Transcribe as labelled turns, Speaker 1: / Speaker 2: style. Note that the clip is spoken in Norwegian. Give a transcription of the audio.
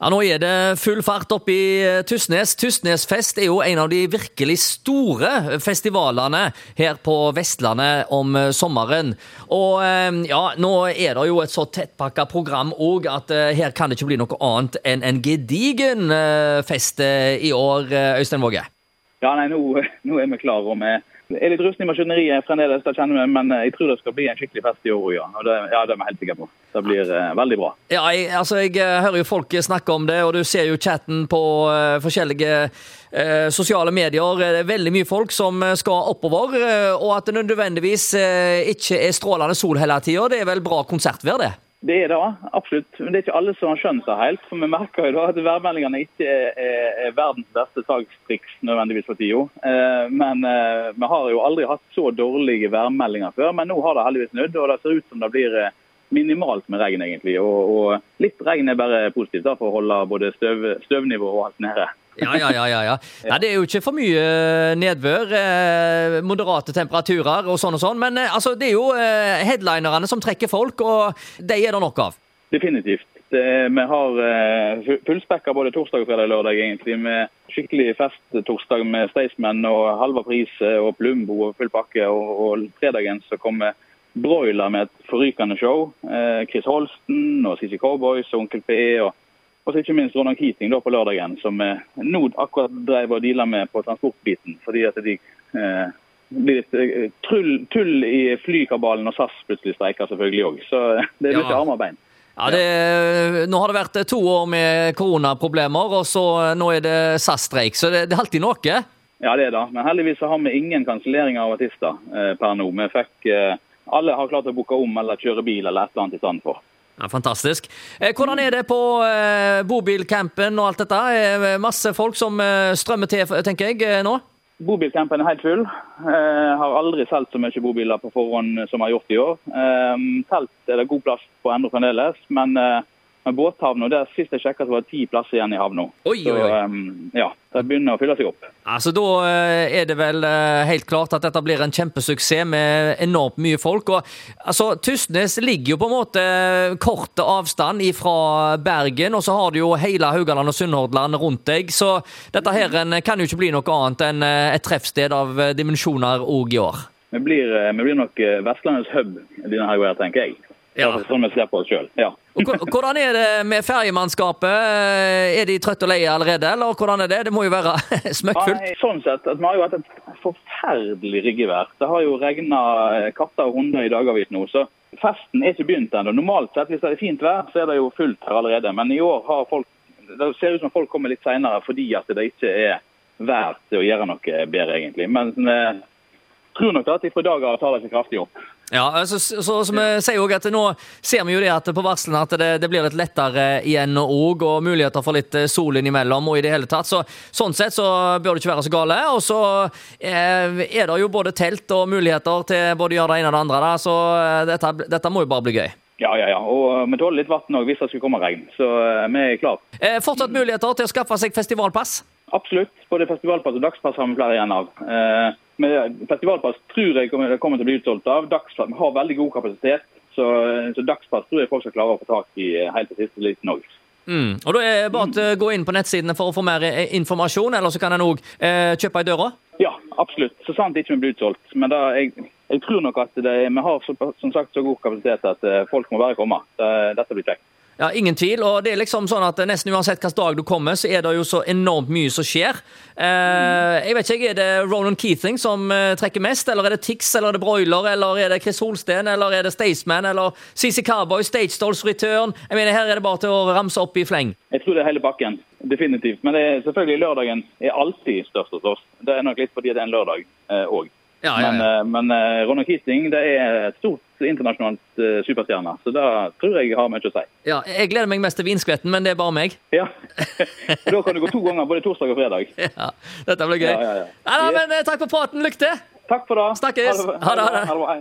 Speaker 1: Ja, Nå er det full fart oppe i Tustnes. Tysnes. Tysnesfest er jo en av de virkelig store festivalene her på Vestlandet om eh, sommeren. Og eh, ja, nå er det jo et så tettpakka program òg at her kan det ikke bli noe annet enn en gedigen fest i år, Øystein Våge.
Speaker 2: Ja, nei, nå, nå er vi klare. og vi er litt rusten i maskineriet fremdeles, det kjenner vi, men eh, jeg tror det skal bli en skikkelig fest i år ja. Og det, ja, det er vi helt sikre på. Det blir uh, veldig bra.
Speaker 1: Ja, jeg, altså, jeg uh, hører jo folk snakke om det, og du ser jo chatten på uh, forskjellige sosiale medier. Det er veldig mye folk som skal oppover, og at det nødvendigvis ikke er strålende sol hele tida. Det er vel bra konsertvær, det?
Speaker 2: Det er det, absolutt. Men det er ikke alle som har skjønt det helt. For vi merker jo da at værmeldingene ikke er, er verdens beste sagstriks nødvendigvis for tida. Eh, men eh, vi har jo aldri hatt så dårlige værmeldinger før. Men nå har det heldigvis snudd, og det ser ut som det blir eh, minimalt med regn, egentlig. Og, og litt regn er bare positivt da, for å holde både støv, støvnivå og alt nede.
Speaker 1: Ja, ja, ja. ja, ja. Nei, det er jo ikke for mye eh, nedbør. Eh, moderate temperaturer og sånn og sånn. Men eh, altså, det er jo eh, headlinerne som trekker folk, og de er det nok av.
Speaker 2: Definitivt. Vi har eh, fullspekka både torsdag, fredag og lørdag, egentlig. Med skikkelig fest-torsdag med Staysman og Halva Pris og Plumbo og full pakke. Og, og fredagen så kommer Broiler med et forrykende show. Eh, Chris Holsten og CC Cowboys og Onkel P. og og så ikke minst Ronan Keating da på lørdagen, som eh, nå akkurat drev og deala med på transportbiten. Fordi at de eh, blir litt eh, trull, tull i flykabalen og SAS plutselig streiker selvfølgelig òg. Så eh, det er mye ja. armer bein.
Speaker 1: Ja, det, Nå har det vært to år med koronaproblemer, og så nå er det SAS-streik. Så det, det, er alltid noe?
Speaker 2: Ja, det er det. Men heldigvis har vi ingen kanselleringer av artister eh, per nå. Vi fikk, eh, Alle har klart å booke om eller kjøre bil eller et eller annet i stedet for.
Speaker 1: Ja, fantastisk. Eh, hvordan er det på eh, bobilcampen og alt dette? Er masse folk som eh, strømmer til, tenker jeg, nå?
Speaker 2: Bobilcampen er helt full. Jeg har aldri solgt så mye bobiler på forhånd som jeg har gjort i år. Telt er det god plass på ennå fremdeles, men med båthavna der Sist jeg sjekka, var det ti plasser igjen i havna. Um, ja, det begynner å fylle seg opp.
Speaker 1: Altså, Da eh, er det vel eh, helt klart at dette blir en kjempesuksess med enormt mye folk. og altså, Tysnes ligger jo på en måte kort avstand fra Bergen, og så har du jo hele Haugaland og Sunnhordland rundt deg. Så dette her kan jo ikke bli noe annet enn eh, et treffsted av dimensjoner òg i år.
Speaker 2: Vi blir, vi blir nok Vestlandets hub denne helga, tenker jeg. Ja. Sånn vi ser på oss sjøl. Ja.
Speaker 1: Hvordan er det med ferjemannskapet? Er de trøtte og leie allerede, eller hvordan er det? Det må jo være smøkkfullt?
Speaker 2: Ja, sånn sett, at Vi har jo hatt et forferdelig riggevær. Det har jo regna eh, katter og hunder i dagevis nå. så Festen er ikke begynt ennå. Normalt sett, hvis det er fint vær, så er det jo fullt her allerede. Men i år har folk, det ser ut som folk kommer litt seinere fordi at det ikke er vær til å gjøre noe bedre, egentlig. Men jeg eh, tror nok at de fra i dag av tar det seg kraftig opp.
Speaker 1: Ja, så, så, som jeg sier også, at Nå ser vi jo det at på varslene at det, det blir litt lettere igjen òg, og muligheter for litt eh, sol innimellom. og i det hele tatt, så Sånn sett så bør det ikke være så gale. Og så eh, er det jo både telt og muligheter til både å gjøre det ene og det andre. Da, så eh, dette, dette må jo bare bli gøy.
Speaker 2: Ja, ja, ja. Og vi tåler litt vann òg hvis det skulle komme regn. Så vi er klare.
Speaker 1: Eh, fortsatt muligheter til å skaffe seg festivalpass?
Speaker 2: Absolutt. Både festivalpass og dagspass har vi flere igjen av. Eh, men festivalpass tror jeg kommer, kommer til å bli utsolgt av. Dagspass har veldig god kapasitet. Så, så, dagsplass tror jeg folk skal klare å få tak i helt til siste liten òg.
Speaker 1: Mm. Og da er det bare å gå inn på nettsidene for å få mer eh, informasjon, eller så kan en òg eh, kjøpe i døra?
Speaker 2: Ja, absolutt. Så sant ikke blir utsolgt. Men da, jeg, jeg, tror nok at det, vi har som sagt så god kapasitet at eh, folk må bare komme. Dette blir kjekt.
Speaker 1: Ja, Ingen tvil. og det er liksom sånn at Nesten uansett hvilken dag du kommer, så er det jo så enormt mye som skjer. Eh, jeg vet ikke, Er det Ronan Keating som eh, trekker mest, eller er det Tix, eller er det Broiler, eller er det Chris Holsten, eller er det Staysman, eller CC Carboy, Stage Dolls Return? Jeg mener, Her er det bare til å ramse opp i fleng.
Speaker 2: Jeg tror det er hele bakken. Definitivt. Men det er selvfølgelig lørdagen er alltid størst hos oss. Det er nok litt fordi det er en lørdag òg. Eh, ja, ja, ja. Men, men uh, Ronald Keating det er et stort internasjonalt uh, superstjerne, så da tror jeg har mye å si.
Speaker 1: Ja, Jeg gleder meg mest til vinskvetten, men det er bare meg.
Speaker 2: Ja, Da kan du gå to ganger, både torsdag og fredag.
Speaker 1: Ja, Dette blir gøy. Ja, ja, ja. ja men, uh, takk for praten. Lykke til!
Speaker 2: Takk for det.
Speaker 1: Snakkes. Ha det. Ha det.
Speaker 2: Ha det.